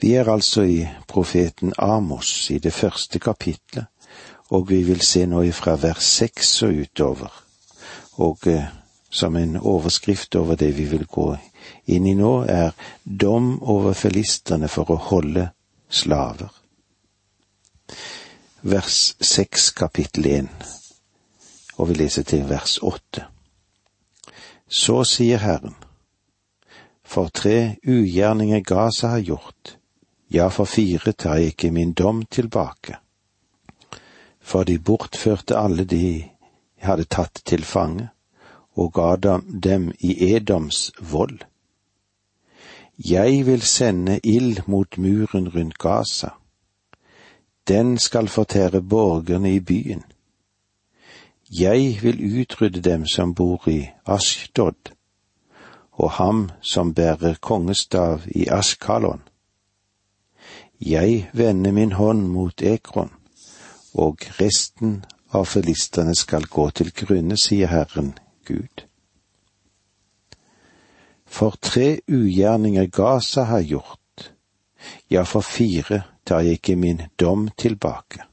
Vi er altså i profeten Amos i det første kapitlet, og vi vil se nå ifra vers seks og utover. Og eh, som en overskrift over det vi vil gå inn i nå, er dom over filistene for å holde slaver. Vers seks kapittel én, og vi leser til vers åtte. Så sier Herren, for tre ugjerninger Gaza har gjort, ja, for fire tar jeg ikke min dom tilbake. For de bortførte alle de hadde tatt til fange, og ga dem i Edoms vold. Jeg vil sende ild mot muren rundt Gaza. Den skal fortære borgerne i byen. Jeg vil utrydde dem som bor i Ashdod, og ham som bærer kongestav i Askalon jeg vender min hånd mot Ekron, og resten av filistene skal gå til grunne, sier Herren Gud. For tre ugjerninger Gaza har gjort, ja, for fire tar jeg ikke min dom tilbake.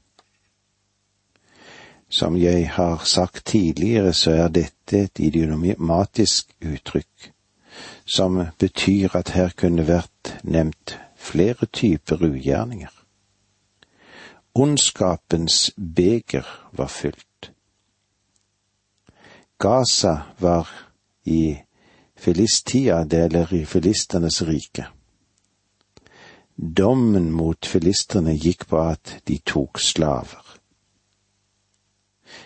Som jeg har sagt tidligere, så er dette et idiomatisk uttrykk, som betyr at her kunne vært nevnt flere typer ugjerninger. Ondskapens beger var fylt. Gaza var i Filistia, det eller i filisternes rike. Dommen mot filisterne gikk på at de tok slaver.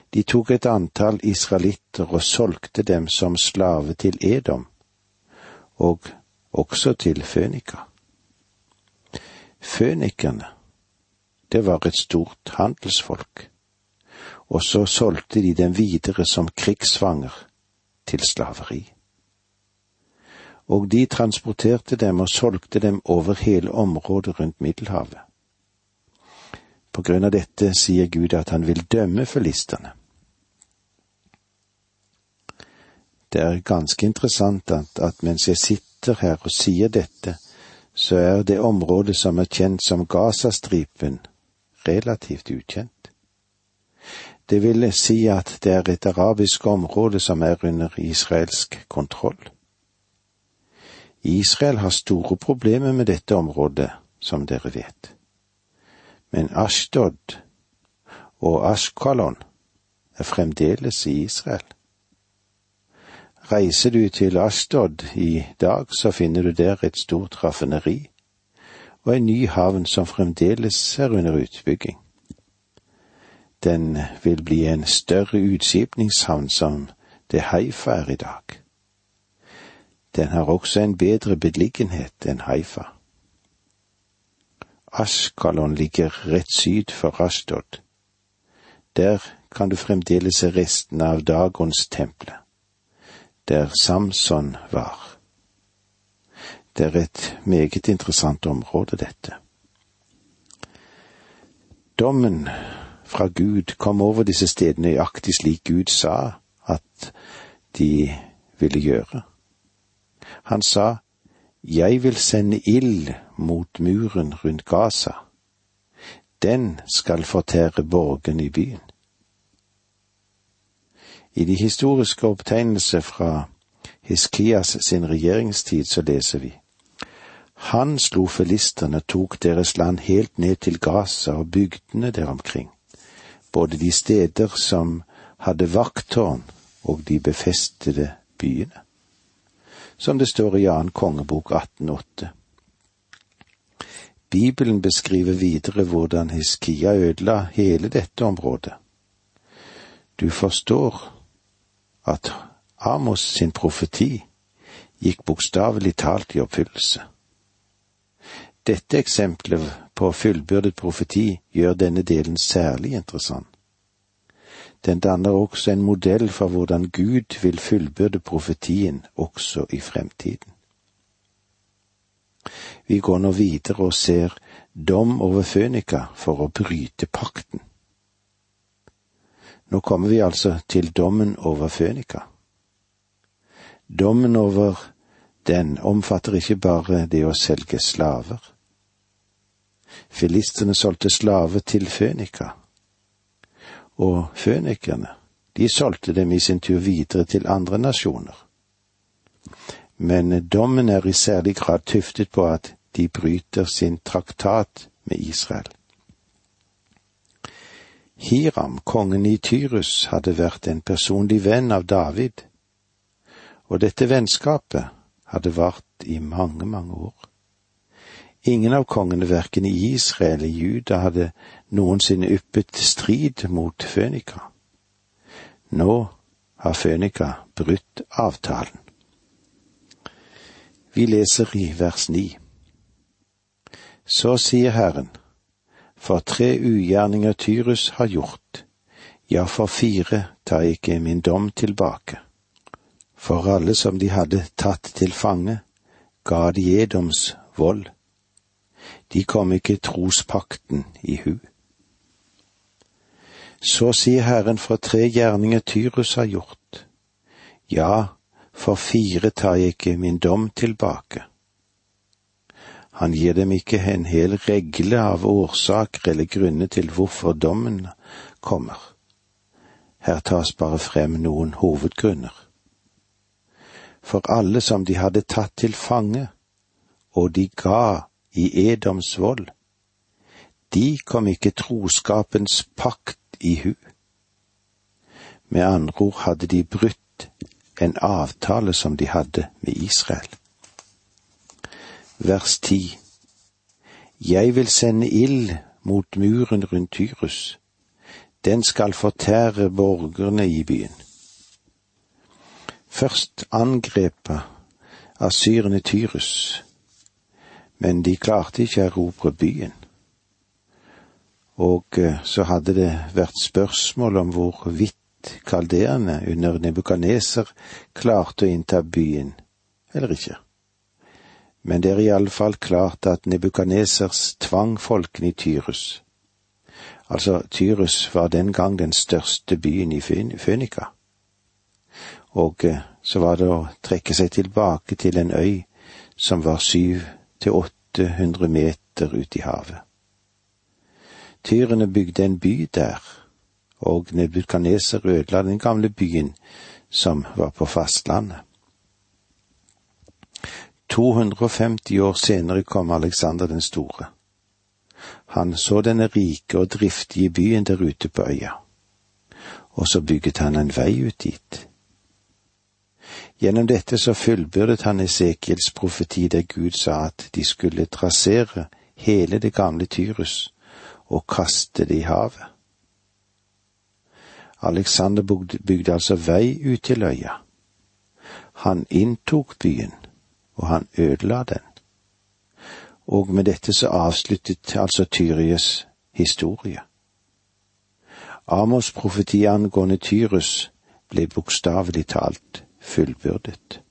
De tok et antall israelitter og solgte dem som slave til Edom, og også til Fønika. Fønikerne, det var et stort handelsfolk, og så solgte de dem videre som krigsfanger til slaveri. Og de transporterte dem og solgte dem over hele området rundt Middelhavet. På grunn av dette sier Gud at han vil dømme filistene. Det er ganske interessant at, at mens jeg sitter her og sier dette, så er det området som er kjent som Gazastripen, relativt ukjent. Det vil si at det er et arabisk område som er under israelsk kontroll. Israel har store problemer med dette området, som dere vet. Men Ashdod og Ashkalon er fremdeles i Israel. Reiser du til Astod i dag, så finner du der et stort raffineri og en ny havn som fremdeles er under utbygging. Den vil bli en større utskipningshavn som det Haifa er i dag. Den har også en bedre beliggenhet enn Haifa. Askalon ligger rett syd for Astod. Der kan du fremdeles se restene av Dagons temple der Samson var. Det er et meget interessant område, dette. Dommen fra Gud kom over disse stedene nøyaktig slik Gud sa at de ville gjøre. Han sa, Jeg vil sende ild mot muren rundt Gaza. Den skal fortære borgen i byen. I de historiske opptegnelser fra Hiskias sin regjeringstid så leser vi Han slo filisterne, tok deres land helt ned til Gaza og bygdene der omkring, både de steder som hadde vakttårn og de befestede byene, som det står i annen kongebok 1808. Bibelen beskriver videre hvordan Hiskia ødela hele dette området. Du forstår at Amos sin profeti gikk bokstavelig talt i oppfyllelse. Dette eksempelet på fullbyrdet profeti gjør denne delen særlig interessant. Den danner også en modell for hvordan Gud vil fullbyrde profetien også i fremtiden. Vi går nå videre og ser dom over Fønika for å bryte pakten. Nå kommer vi altså til dommen over Fønika. Dommen over den omfatter ikke bare det å selge slaver, Filistene solgte slaver til Fønika, og fønikerne, de solgte dem i sin tur videre til andre nasjoner. Men dommen er i særlig grad tuftet på at de bryter sin traktat med Israel. Hiram, kongen i Tyrus, hadde vært en personlig venn av David, og dette vennskapet hadde vart i mange, mange år. Ingen av kongene verken i Israel eller Juda hadde noensinne yppet strid mot Fønika. Nå har Fønika brutt avtalen. Vi leser i vers ni. Så sier Herren, for tre ugjerninger Tyrus har gjort, ja, for fire tar jeg ikke min dom tilbake. For alle som de hadde tatt til fange, ga de Edoms vold. De kom ikke trospakten i hu. Så sier Herren for tre gjerninger Tyrus har gjort. Ja, for fire tar jeg ikke min dom tilbake. Han gir dem ikke en hel regle av årsaker eller grunner til hvorfor dommen kommer. Her tas bare frem noen hovedgrunner. For alle som de hadde tatt til fange, og de ga i Edoms vold, de kom ikke troskapens pakt i hu. Med andre ord hadde de brutt en avtale som de hadde med Israel vers ti. Jeg vil sende ild mot muren rundt Tyrus. Den skal fortære borgerne i byen. Først angrepa asyrene Tyrus, men de klarte ikke å erobre byen. Og eh, så hadde det vært spørsmål om hvorvidt kalderene under Nebukaneser klarte å innta byen eller ikke men det er iallfall klart at Nebukadnesers tvang folkene i Tyrus. Altså, Tyrus var den gang den største byen i Fønika. Og eh, så var det å trekke seg tilbake til en øy som var syv til åtte hundre meter ute i havet. Tyrene bygde en by der, og Nebukadneser ødela den gamle byen som var på fastlandet. 250 år senere kom Alexander den store. Han så denne rike og driftige byen der ute på øya, og så bygget han en vei ut dit. Gjennom dette så fullbyrdet han Esekiels profeti der Gud sa at de skulle trasere hele det gamle Tyrus og kaste det i havet. Alexander bygde altså vei ut til øya. Han inntok byen og han ødela den. Og med dette så avsluttet altså Tyrius historie. Amos' profeti angående Tyrus ble bokstavelig talt fullbyrdet.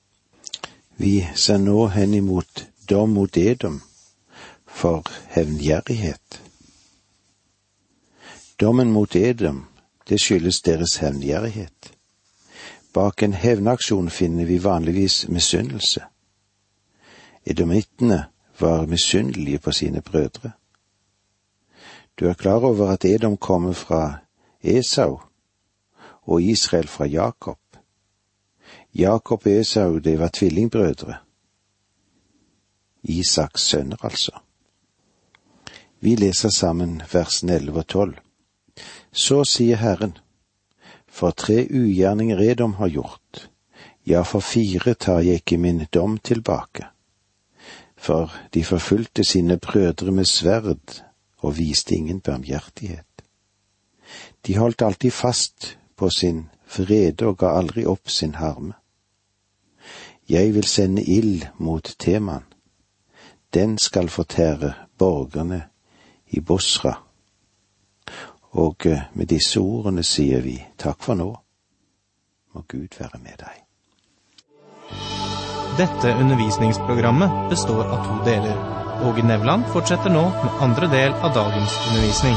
Vi ser nå henimot dom mot Edom for hevngjerrighet. Dommen mot Edom, det skyldes deres hevngjerrighet. Bak en hevnaksjon finner vi vanligvis misunnelse. Edomittene var misunnelige på sine brødre. Du er klar over at Edom kommer fra Esau og Israel fra Jakob. Jakob og Esau, det var tvillingbrødre. Isaks sønner, altså. Vi leser sammen versene elleve og tolv. Så sier Herren, for tre ugjerninger Edom har gjort, ja, for fire tar jeg ikke min dom tilbake for de forfulgte sine brødre med sverd og viste ingen barmhjertighet. De holdt alltid fast på sin vrede og ga aldri opp sin harme. Jeg vil sende ild mot Teman. Den skal fortære borgerne i Bosra. Og eh, med disse ordene sier vi takk for nå. Må Gud være med deg. Dette undervisningsprogrammet består av to deler. Åge Nevland fortsetter nå med andre del av dagens undervisning.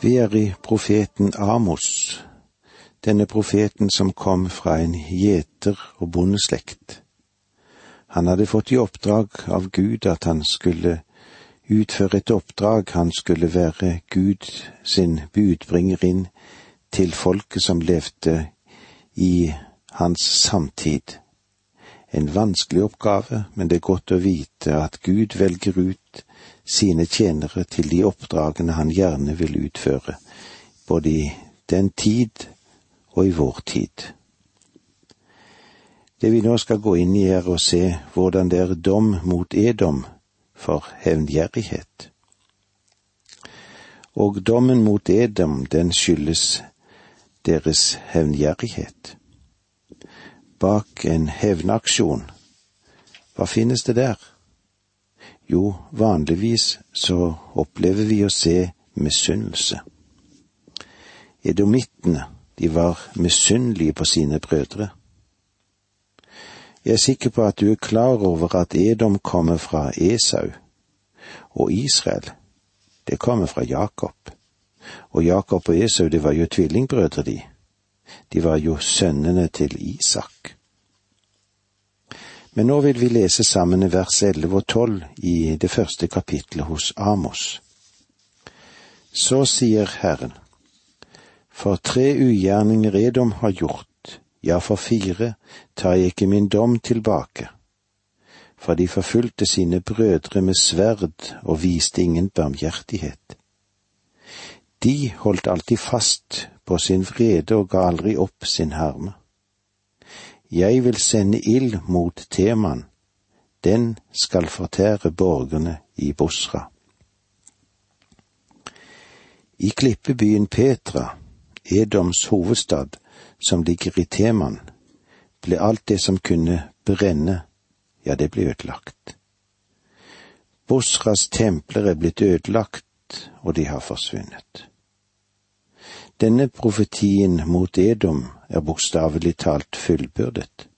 Vi er i profeten Amos, denne profeten som kom fra en gjeter- og bondeslekt. Han hadde fått i oppdrag av Gud at han skulle utføre et oppdrag, han skulle være Gud sin budbringer inn til folket som levde i hans samtid. En vanskelig oppgave, men det er godt å vite at Gud velger ut sine tjenere til de oppdragene han gjerne vil utføre, både i den tid og i vår tid. Det vi nå skal gå inn i, er å se hvordan det er dom mot Edom for hevngjerrighet. Og dommen mot Edom, den skyldes deres hevngjerrighet. Bak en hevnaksjon, hva finnes det der? Jo, vanligvis så opplever vi å se misunnelse. Edomittene, de var misunnelige på sine brødre. Jeg er sikker på at du er klar over at Edom kommer fra Esau, og Israel, det kommer fra Jakob. Og Jakob og Esau, det var jo tvillingbrødre, de. De var jo sønnene til Isak. Men nå vil vi lese sammen vers 11 og 12 i det første kapitlet hos Amos. Så sier Herren, for tre ugjerninger Edom har gjort, ja, for fire tar jeg ikke min dom tilbake. For de forfulgte sine brødre med sverd og viste ingen barmhjertighet. De holdt alltid fast på sin vrede og ga aldri opp sin herme. Jeg vil sende ild mot Teman, den skal fortære borgerne i Bosra. I klippebyen Petra, Edoms hovedstad, som ligger i Teman, ble alt det som kunne brenne, ja, det ble ødelagt. Bosras templer er blitt ødelagt, og de har forsvunnet. Denne profetien mot Edom er bokstavelig talt fullbyrdet.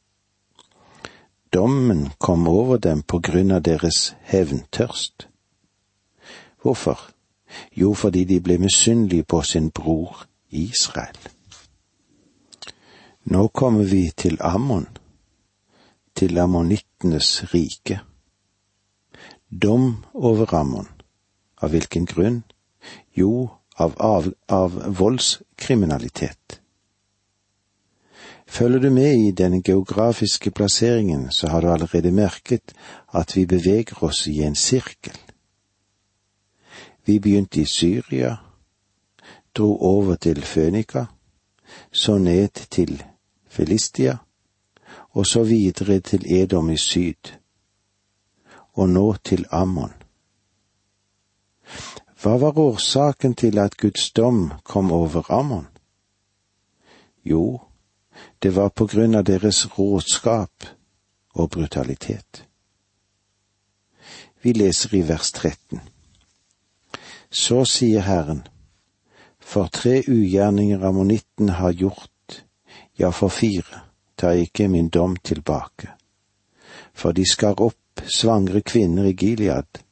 Dommen kom over dem på grunn av deres hevntørst. Hvorfor? Jo, fordi de ble misunnelige på sin bror Israel. Nå kommer vi til Ammon, til ammonittenes rike. Dom over Ammon. Av hvilken grunn? Jo, av, av, av voldskriminalitet. Følger du med i den geografiske plasseringen, så har du allerede merket at vi beveger oss i en sirkel. Vi begynte i Syria, dro over til Fønika, så ned til Filistia, og så videre til Edom i syd, og nå til Ammon. Hva var årsaken til at Guds dom kom over Ammon? Jo, det var på grunn av deres råskap og brutalitet. Vi leser i vers 13. Så sier Herren, for tre ugjerninger ammonitten har gjort, ja, for fire, tar ikke min dom tilbake. For de skar opp svangre kvinner i Gilead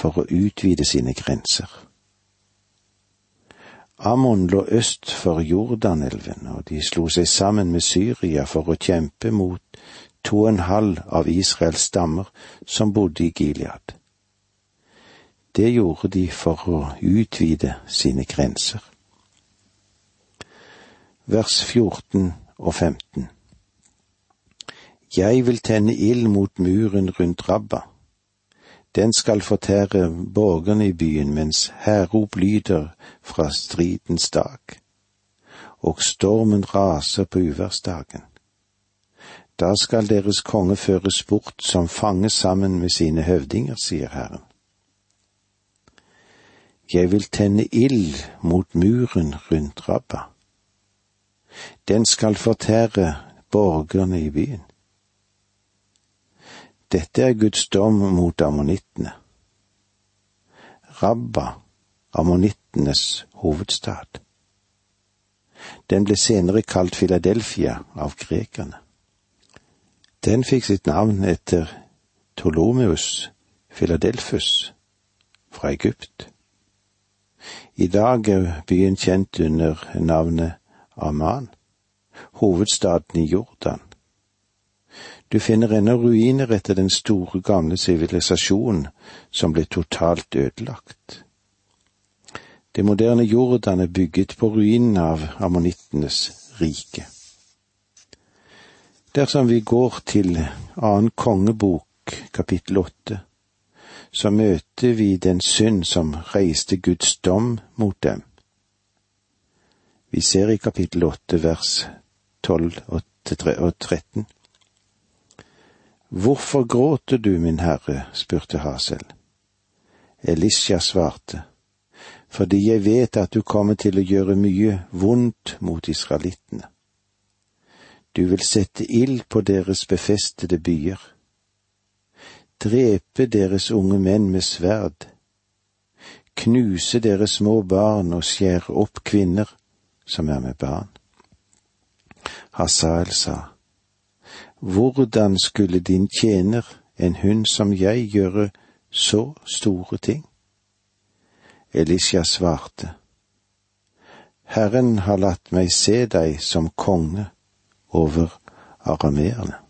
for å utvide sine grenser. Ammon lå øst for Jordanelven, og de slo seg sammen med Syria for å kjempe mot to og en halv av Israels stammer som bodde i Gilead. Det gjorde de for å utvide sine grenser vers 14 og 15. Jeg vil tenne ild mot muren rundt Rabba. Den skal fortære borgerne i byen mens hærrop lyder fra stridens dag, og stormen raser på uværsdagen. Da skal deres konge føres bort som fange sammen med sine høvdinger, sier Herren. Jeg vil tenne ild mot muren rundt Rabba den skal fortære borgerne i byen. Dette er Guds dom mot ammonittene. Rabba, ammonittenes hovedstad. Den ble senere kalt Philadelphia av grekerne. Den fikk sitt navn etter Ptolomeus Philadelphus fra Egypt. I dag er byen kjent under navnet Amman, hovedstaden i Jordan. Du finner ennå ruiner etter den store, gamle sivilisasjonen som ble totalt ødelagt. Det moderne Jordan er bygget på ruinene av ammonittenes rike. Dersom vi går til annen kongebok, kapittel åtte, så møter vi den synd som reiste Guds dom mot dem. Vi ser i kapittel åtte vers tolv og tretten. Hvorfor gråter du, min herre? spurte Hasel. Elisha svarte, fordi jeg vet at du kommer til å gjøre mye vondt mot israelittene. Du vil sette ild på deres befestede byer, drepe deres unge menn med sverd, knuse deres små barn og skjære opp kvinner som er med barn. Hasael sa, Hvordan skulle din tjener, en hund som jeg, gjøre så store ting? Elisha svarte, Herren har latt meg se deg som konge over arameerne.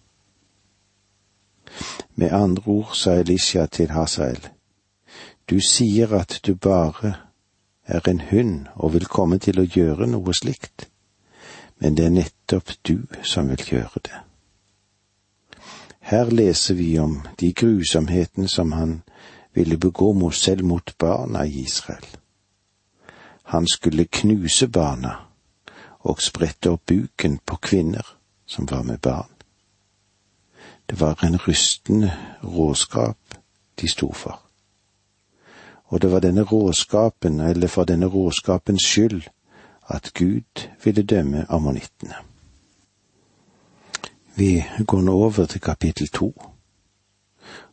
Med andre ord sa Elisha til Hasael, du sier at du bare er en hund og vil komme til å gjøre noe slikt, men det er nettopp du som vil gjøre det. Her leser vi om de grusomhetene som han ville begå mot selv mot barna i Israel. Han skulle knuse barna og sprette opp buken på kvinner som var med barn. Det var en rystende råskap de sto for. Og det var denne råskapen, eller for denne råskapens skyld, at Gud ville dømme ammonittene. Vi går nå over til kapittel to,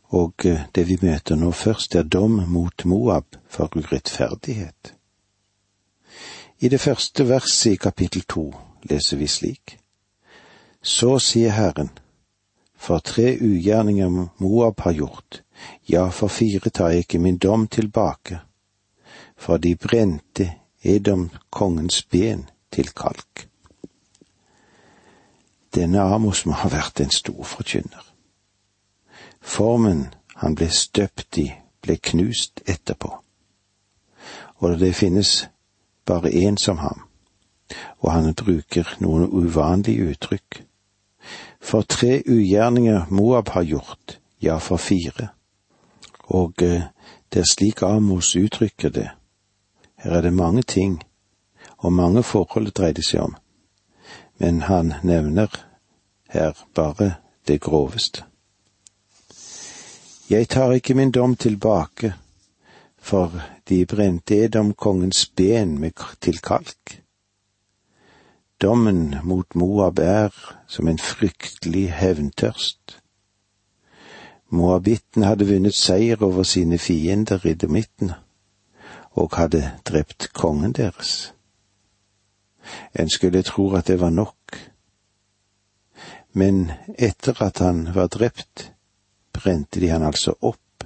og eh, det vi møter nå først er dom mot Moab for urettferdighet. I det første verset i kapittel to leser vi slik. Så sier Herren, for tre ugjerninger Moab har gjort, ja, for fire tar jeg ikke min dom tilbake, for de brente Edom kongens ben til kalk. Denne Amos må ha vært en stor forkynner. Formen han ble støpt i, ble knust etterpå. Og det finnes bare én som ham, og han bruker noen uvanlige uttrykk. For tre ugjerninger Moab har gjort, ja, for fire. Og eh, det er slik Amos uttrykker det. Her er det mange ting, og mange forhold det dreier seg om, men han nevner her bare det groveste. Jeg tar ikke min dom tilbake, for de brente Edom kongens ben med til kalk. Dommen mot Moab er som en fryktelig hevntørst. Moabitten hadde vunnet seier over sine fiender i domitten, og hadde drept kongen deres. En skulle tro at det var nok, men etter at han var drept, brente de han altså opp.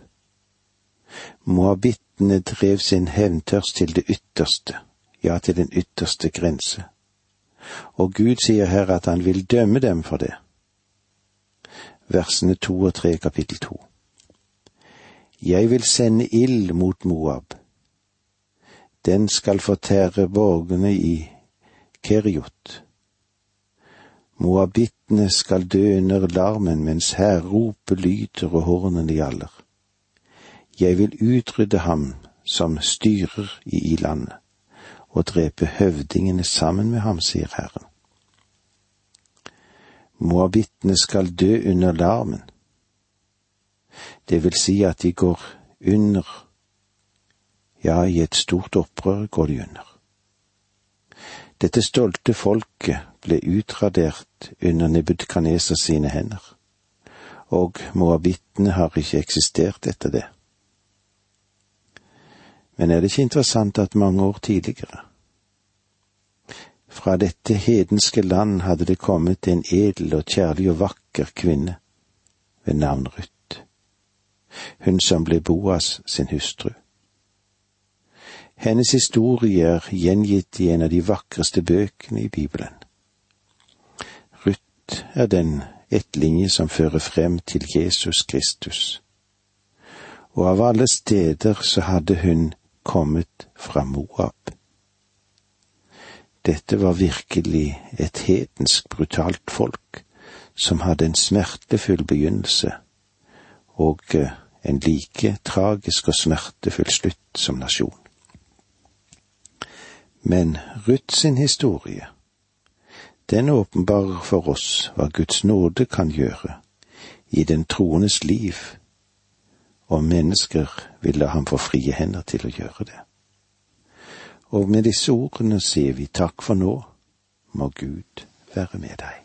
Moabittene drev sin hevntørst til det ytterste, ja, til den ytterste grense og Gud sier her at han vil dømme dem for det. Versene to og tre, kapittel to. Jeg vil sende ild mot Moab. Den skal fortære borgene i Keriot. Moabittene skal dø under larmen mens hærropet lyder og hornene gjaller. Jeg vil utrydde ham som styrer i landet og drepe høvdingene sammen med ham, sier Herren. Moabittene skal dø under larmen. Det vil si at de går under, ja, i et stort opprør går de under. Dette stolte folket ble utradert under Nebudkaneser sine hender, og moabittene har ikke eksistert etter det. Men er det ikke interessant at mange år tidligere, fra dette hedenske land hadde det kommet en edel og kjærlig og vakker kvinne ved navn Ruth, hun som ble Boas sin hustru. Hennes historie er gjengitt i en av de vakreste bøkene i Bibelen. Ruth er den ettlinje som fører frem til Jesus Kristus. Og av alle steder så hadde hun kommet fra Moab. Dette var virkelig et hedensk brutalt folk som hadde en smertefull begynnelse og en like tragisk og smertefull slutt som nasjon. Men Ruth sin historie, den åpenbarer for oss hva Guds nåde kan gjøre i den troendes liv, og mennesker vil la ham få frie hender til å gjøre det. Og med disse ordene sier vi takk for nå, må Gud være med deg.